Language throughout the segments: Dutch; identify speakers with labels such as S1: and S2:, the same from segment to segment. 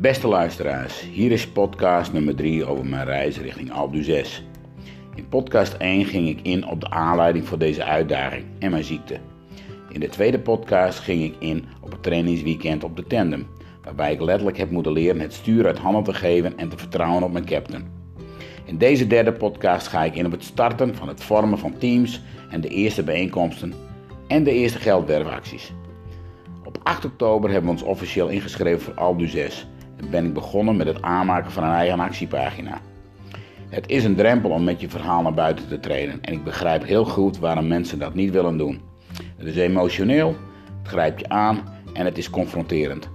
S1: Beste luisteraars, hier is podcast nummer 3 over mijn reis richting Alpe 6. In podcast 1 ging ik in op de aanleiding voor deze uitdaging en mijn ziekte. In de tweede podcast ging ik in op het trainingsweekend op de tandem, waarbij ik letterlijk heb moeten leren het stuur uit handen te geven en te vertrouwen op mijn captain. In deze derde podcast ga ik in op het starten van het vormen van teams en de eerste bijeenkomsten en de eerste geldwerfacties. Op 8 oktober hebben we ons officieel ingeschreven voor Albu 6 en ben ik begonnen met het aanmaken van een eigen actiepagina. Het is een drempel om met je verhaal naar buiten te treden en ik begrijp heel goed waarom mensen dat niet willen doen. Het is emotioneel, het grijpt je aan en het is confronterend.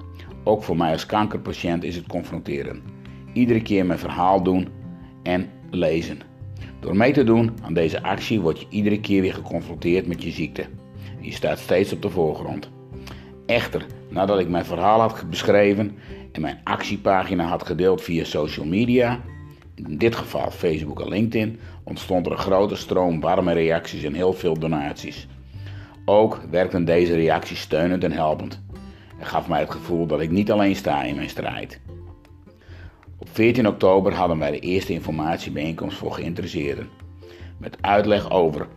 S1: Ook voor mij als kankerpatiënt is het confronterend. Iedere keer mijn verhaal doen en lezen. Door mee te doen aan deze actie word je iedere keer weer geconfronteerd met je ziekte. Je staat steeds op de voorgrond. Echter, nadat ik mijn verhaal had beschreven en mijn actiepagina had gedeeld via social media, in dit geval Facebook en LinkedIn, ontstond er een grote stroom warme reacties en heel veel donaties. Ook werkten deze reacties steunend en helpend. Het gaf mij het gevoel dat ik niet alleen sta in mijn strijd. Op 14 oktober hadden wij de eerste informatiebijeenkomst voor geïnteresseerden. Met uitleg over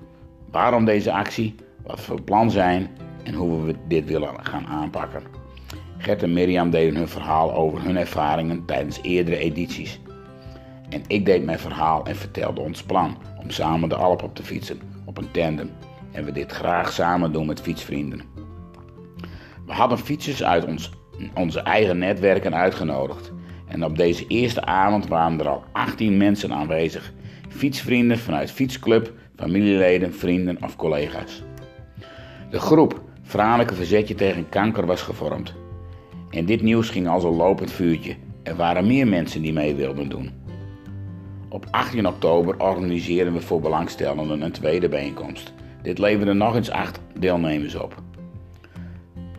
S1: waarom deze actie, wat we plan zijn en hoe we dit willen gaan aanpakken. Gert en Mirjam deden hun verhaal over hun ervaringen tijdens eerdere edities. En ik deed mijn verhaal en vertelde ons plan om samen de Alp op te fietsen op een tandem. En we dit graag samen doen met fietsvrienden. We hadden fietsers uit ons, onze eigen netwerken uitgenodigd. En op deze eerste avond waren er al 18 mensen aanwezig. Fietsvrienden vanuit fietsclub, familieleden, vrienden of collega's. De groep Franeker Verzetje tegen Kanker was gevormd. En dit nieuws ging als een lopend vuurtje. Er waren meer mensen die mee wilden doen. Op 18 oktober organiseren we voor belangstellenden een tweede bijeenkomst. Dit leverde nog eens 8 deelnemers op.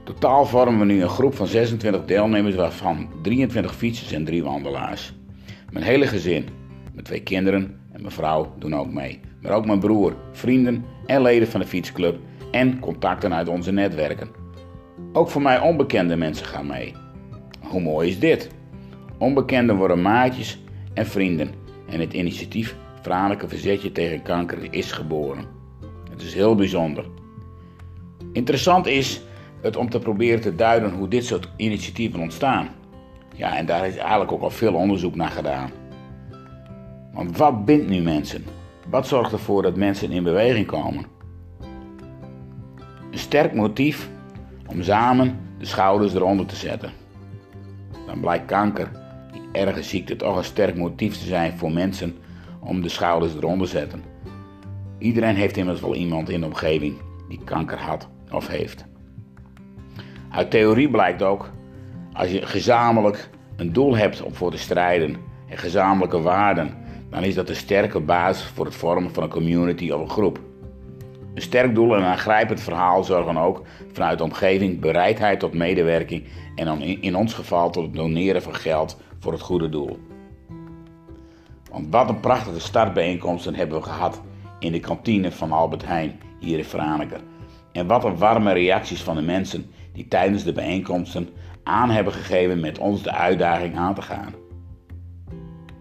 S1: Totaal vormen we nu een groep van 26 deelnemers, waarvan 23 fietsers en 3 wandelaars. Mijn hele gezin, mijn twee kinderen en mijn vrouw doen ook mee. Maar ook mijn broer, vrienden en leden van de fietsclub en contacten uit onze netwerken. Ook voor mij onbekende mensen gaan mee. Hoe mooi is dit? Onbekenden worden maatjes en vrienden en het initiatief Vrouwelijke Verzetje tegen Kanker is geboren. Het is heel bijzonder. Interessant is het om te proberen te duiden hoe dit soort initiatieven ontstaan. Ja, en daar is eigenlijk ook al veel onderzoek naar gedaan. Want wat bindt nu mensen? Wat zorgt ervoor dat mensen in beweging komen? Een sterk motief om samen de schouders eronder te zetten. Dan blijkt kanker, die erge ziekte, toch een sterk motief te zijn voor mensen om de schouders eronder te zetten. Iedereen heeft immers wel iemand in de omgeving die kanker had of heeft. Uit theorie blijkt ook, als je gezamenlijk een doel hebt om voor te strijden en gezamenlijke waarden, dan is dat een sterke basis voor het vormen van een community of een groep. Een sterk doel en een aangrijpend verhaal zorgen ook vanuit de omgeving bereidheid tot medewerking en dan in ons geval tot het doneren van geld voor het goede doel. Want wat een prachtige startbijeenkomsten hebben we gehad in de kantine van Albert Heijn hier in Franeker. En wat een warme reacties van de mensen die tijdens de bijeenkomsten aan hebben gegeven met ons de uitdaging aan te gaan.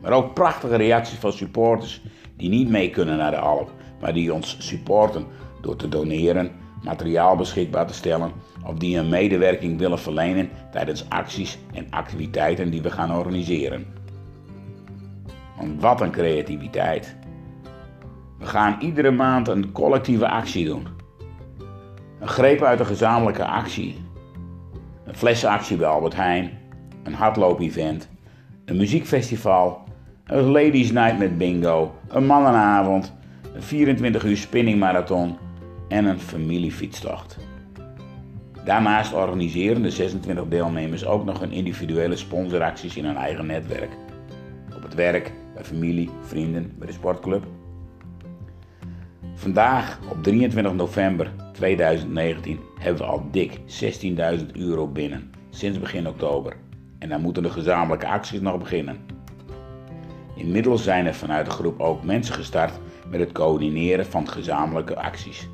S1: Maar ook prachtige reacties van supporters die niet mee kunnen naar de Alp, maar die ons supporten door te doneren, materiaal beschikbaar te stellen of die een medewerking willen verlenen tijdens acties en activiteiten die we gaan organiseren. Want wat een creativiteit! We gaan iedere maand een collectieve actie doen. Een greep uit een gezamenlijke actie. Een flessenactie bij Albert Heijn. Een hardloop-event. Een muziekfestival. Een ladies night met bingo. Een mannenavond. Een 24 uur spinningmarathon. En een familiefietstocht. Daarnaast organiseren de 26 deelnemers ook nog een individuele sponsoracties in hun eigen netwerk. Op het werk, bij familie, vrienden, bij de sportclub Vandaag, op 23 november 2019, hebben we al dik 16.000 euro binnen, sinds begin oktober. En dan moeten de gezamenlijke acties nog beginnen. Inmiddels zijn er vanuit de groep ook mensen gestart met het coördineren van gezamenlijke acties.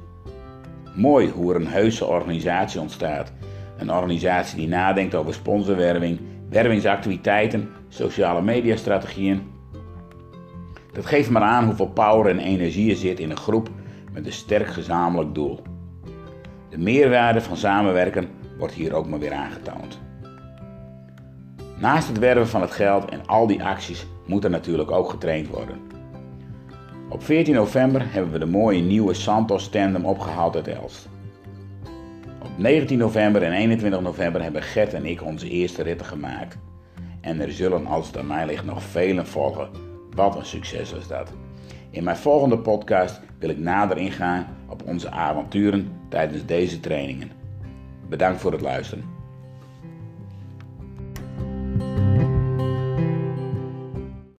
S1: Mooi hoe er een heuse organisatie ontstaat. Een organisatie die nadenkt over sponsorwerving, wervingsactiviteiten, sociale mediastrategieën. Dat geeft maar aan hoeveel power en energie er zit in een groep met een sterk gezamenlijk doel. De meerwaarde van samenwerken wordt hier ook maar weer aangetoond. Naast het werven van het geld en al die acties moet er natuurlijk ook getraind worden. Op 14 november hebben we de mooie nieuwe Santos tandem opgehaald uit Elst. Op 19 november en 21 november hebben Gert en ik onze eerste ritten gemaakt. En er zullen als het aan mij ligt nog velen volgen. Wat een succes was dat. In mijn volgende podcast wil ik nader ingaan op onze avonturen tijdens deze trainingen. Bedankt voor het luisteren.